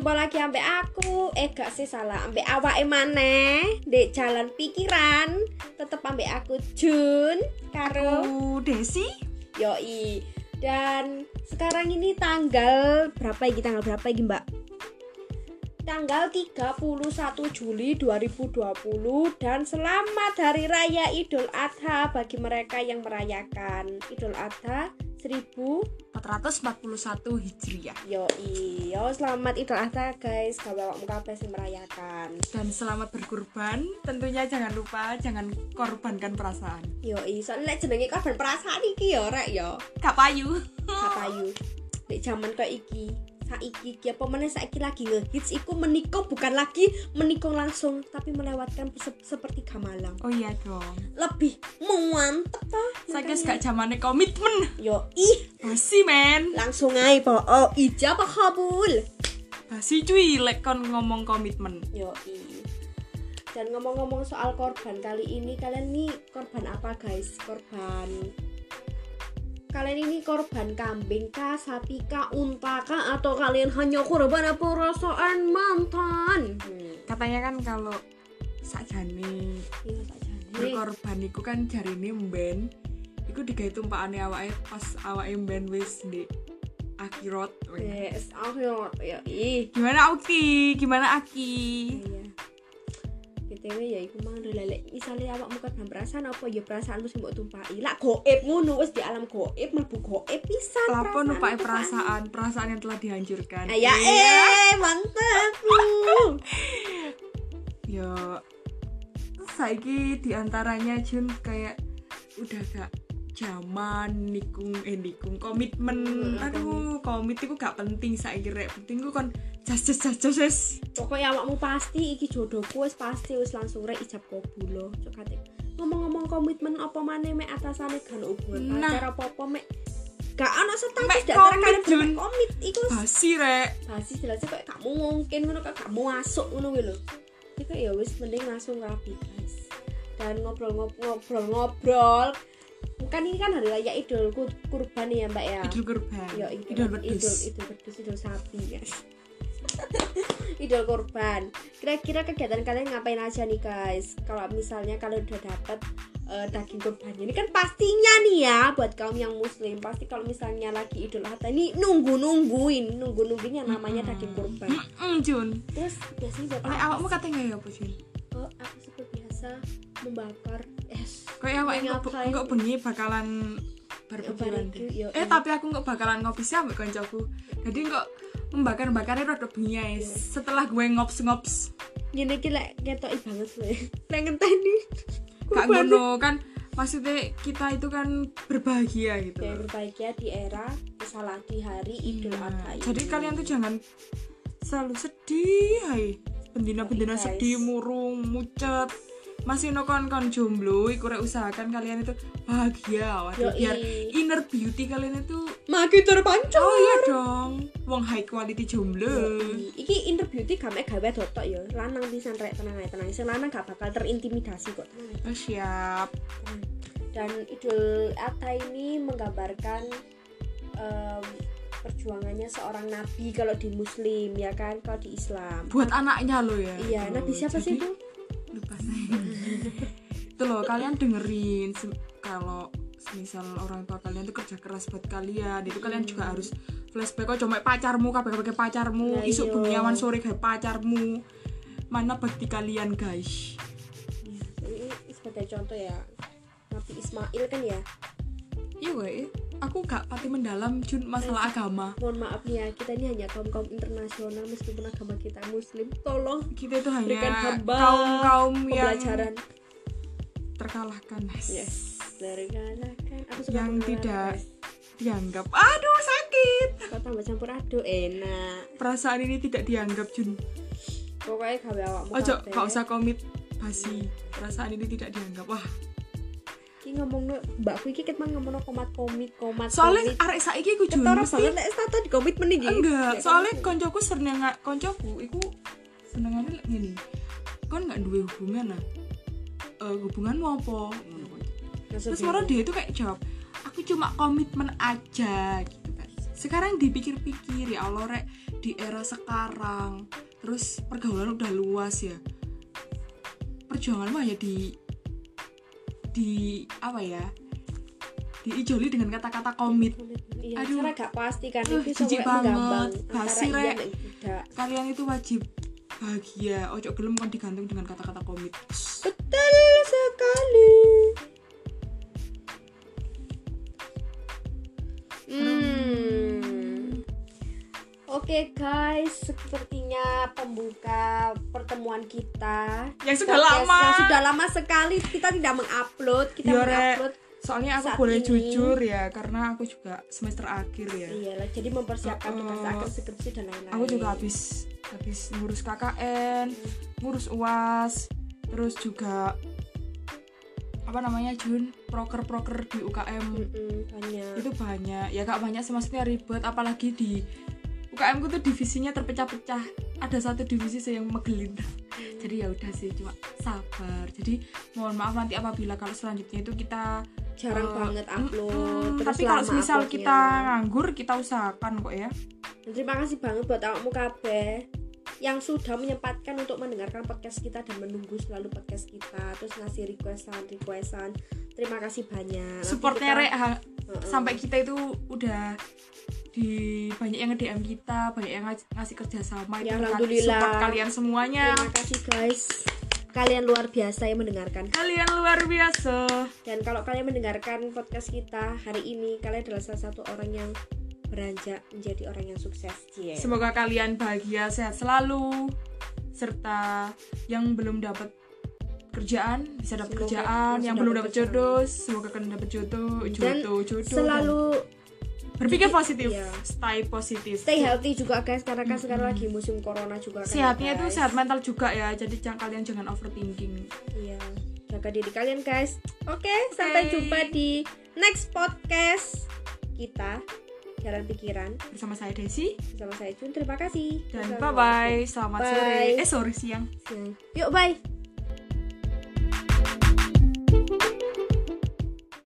jumpa lagi ambek aku. Eh gak sih salah Ambek awake maneh Dek jalan pikiran Tetep ambek aku Jun Karo Aku Desi. Yoi. Dan sekarang ini tanggal Berapa lagi tanggal berapa lagi mbak? Tanggal 31 Juli 2020 Dan selamat Hari Raya Idul Adha Bagi mereka yang merayakan Idul Adha 1000 441 Hijriah yo selamat Idul Adha guys, kalau kabeh sing merayakan. dan selamat berkurban tentunya jangan lupa jangan korbankan perasaan Yoi, soalnya nek jenenge korban perasaan iki yo rek yo. gak payu Gak payu. Nek zaman kok iki, saiki iki apa meneh saiki lagi ngehits iku menikung bukan lagi menikung langsung tapi melewatkan se- seperti gamalang. oh iya dong Lebih mantep saya makanya. gak zamannya komitmen Yo ih, basi men langsung aja po. Oh, ijabah kabul. basi cuy lek kon ngomong komitmen Yoi. Dan ngomong-ngomong soal korban kali ini kalian nih korban apa guys? Korban Kalian ini korban kambing kah, sapi kah, unta kah atau kalian hanya korban perasaan mantan? Hmm. katanya kan kalau sakjane Iya saja. berkorban iku kan jarine mben iku digawe tumpakane awake pas awake mben wis di akhirat Yes, akhir ya ih. gimana Aki gimana Aki Iya. BTW ya iku mang lelek misalnya awakmu korban perasaan apa ya perasaanmu sing mbok tumpaki. Lah goib ngono wis di alam goib mlebu goib pisan. Lapo numpai perasaanmu. perasaan perasaan yang telah dihancurkan Ah, ya Iya. eh mantap. Uh. ya saiki di antaranya Jun kayak udah gak zaman nikung eh nikung komitmen Hmm, aduh komit itu gak penting saiki rek penting ku kon jas jas jas jas jas Pokoknya awakmu pasti iki jodohku wis pasti wis langsung rek ijab kabul loh. Cok kate. Ngomong-ngomong komitmen apa maneh mek atasane kan hubungan Nah. pacar apa-apa mek gak ono status dak berdua Jun. komit iku wis basi rek pasti jelasnya kayak kamu mungkin ngono kayak kamu masuk ngono kuwi lho. Iku ya wis mending langsung rapi guys. Dan ngobrol-ngobrol-ngobrol. Kan ini kan hari raya Idul Kur- Kurban ya, Mbak ya. idul kurban Ya, idul, idul idul, wedhus idul wedhus, idul sapi, guys. idul kurban. Kira-kira kegiatan kalian ngapain aja nih, guys? Kalau misalnya kalian udah dapat eh, daging kurbannya ini kan pastinya nih ya buat kaum yang muslim. Pasti kalau misalnya lagi idul adha ini nunggu nungguin nunggu nungguin yang namanya daging kurban Mm, Jun. Terus biasanya buat oleh awakmu sih? katanya ya apa Jun oh, aku seperti biasa membakar es. Kayak awak engko bengi bakalan yo, eh tapi aku nggak bakalan ngopi sih ambek koncoku. Jadi kok membakar bakarnya rada bengi. Iya. setelah gue ngops ngops ini kira ketok banget loh lek ngenteni gak ngono kan maksudnya kita itu kan berbahagia gitu loh. berbahagia di era misalnya di hari Idul Iya. Adha ini. jadi kalian tuh jangan selalu sedih hai bendina-bendina Guys. sedih murung mucet masih no kon kon jomblo iku rek usahakan kalian itu bahagia waduh Yoi. biar inner beauty kalian itu makin terpancar. Oh iya dong. Wong high quality jomblo. Yoi. iki inner beauty game gawe dotok ya. Lanang pisan rek tenang ae tenang sing lanang gak bakal terintimidasi kok. Oh, siap. Dan Idul Adha ini menggambarkan em, perjuangannya seorang nabi kalau di muslim ya kan? Kalau di Islam. Buat anaknya lo ya. Iya nabi siapa sih itu lupa saya itu loh kalian dengerin kalau misal orang tua kalian tuh kerja keras buat kalian itu kalian juga harus flashback kok cuma pacarmu kabeh kabeh pacarmu Nah, isuk iya. bengiawan sore kayak pacarmu. Mana bakti kalian guys? Iya, ini sebagai contoh ya Nabi Ismail kan ya iya aku gak pati mendalam jun masalah agama. mohon maaf nih ya kita ini hanya kaum kaum internasional meskipun agama kita muslim. Tolong kita itu hanya hamba kaum kaum yang pembelajaran. terkalahkan. Yes dari kanan kan aku suka yang tidak dianggap. Aduh sakit. Kok tambah campur aduk? Enak. Perasaan ini tidak dianggap jun. Pokoknya gawe awakmu Ojo, gak usah komit basi. Perasaan ini tidak dianggap. Wah, iki ngomong mbakku iki ket mang ngomong komat komit komat soalnya komit. arek saiki ku Jun ketara mesti banget lek status di komit meniki enggak. Soalnya koncoku seneng koncoku iku senengane lek ngene. Kon gak duwe hubungan lah. Eh hubunganmu apa? Ngono kon. Langsung Terus bingung. dia itu kayak jawab, aku cuma komitmen aja gitu kan. Sekarang dipikir-pikir ya Allah rek, di era sekarang terus pergaulan udah luas ya perjuangan mah ya di di apa ya diijoli dengan kata-kata komit iya Aduh. gak pasti kan Uh, itu jijik banget. Basi, iya Rek. kalian itu wajib bahagia ojo gelem kan digantung dengan kata-kata komit betul sekali Oke guys, sepertinya pembuka pertemuan kita yang sudah Podcast lama yang sudah lama sekali kita tidak mengupload, kita Iya, Rek. mengupload soalnya aku boleh ini. jujur ya karena aku juga semester akhir ya Iya lah, jadi mempersiapkan Uh, tugas akhir skripsi dan lain-lain. aku juga habis habis ngurus KKN ngurus UAS terus juga apa namanya Jun proker-proker di UKM Mm-mm, banyak. itu banyak ya gak banyak sih maksudnya ribet apalagi di UKM ku tuh divisinya terpecah-pecah. Ada satu divisi sih yang megelin. Jadi ya udah sih cuma sabar. Jadi mohon maaf nanti apabila kalau selanjutnya itu kita Jarang eh, banget upload. terus tapi kalau misal uploadnya. kita nganggur kita usahakan kok ya. Dan terima kasih banget buat awakmu kabeh yang sudah menyempatkan untuk mendengarkan podcast kita dan menunggu selalu podcast kita. Terus ngasih requestan requestan. Terima kasih banyak. Supportnya kita- Rek ha- Heeh. sampai kita itu udah di banyak yang nge-DM kita, banyak yang ngas- ngasih kerjasama Ya, itu alhamdulillah. support kalian semuanya. terima kasih guys kalian luar biasa yang mendengarkan Kalian luar biasa. dan kalau kalian mendengarkan podcast kita hari ini kalian adalah salah satu orang yang beranjak menjadi orang yang sukses Cie. Semoga kalian bahagia, sehat selalu serta yang belum dapat kerjaan bisa dapat Semoga kerjaan, yang belum dapat jodoh semoga kalian dapat jodoh, Dan jodoh, jodoh. selalu berpikir positif, Iya. stay positif. stay healthy juga guys karena kan sekarang lagi musim corona juga kan ya, Sehatnya itu sehat mental juga ya. Jadi jangan kalian jangan overthinking. Iya, jaga diri kalian guys. Oke, sampai jumpa di next podcast kita Jalan Pikiran Bersama saya Desi bersama saya Jun. Terima kasih. dan bye bye. Selamat Bye. sore. Eh sore siang. Siang. Yuk bye.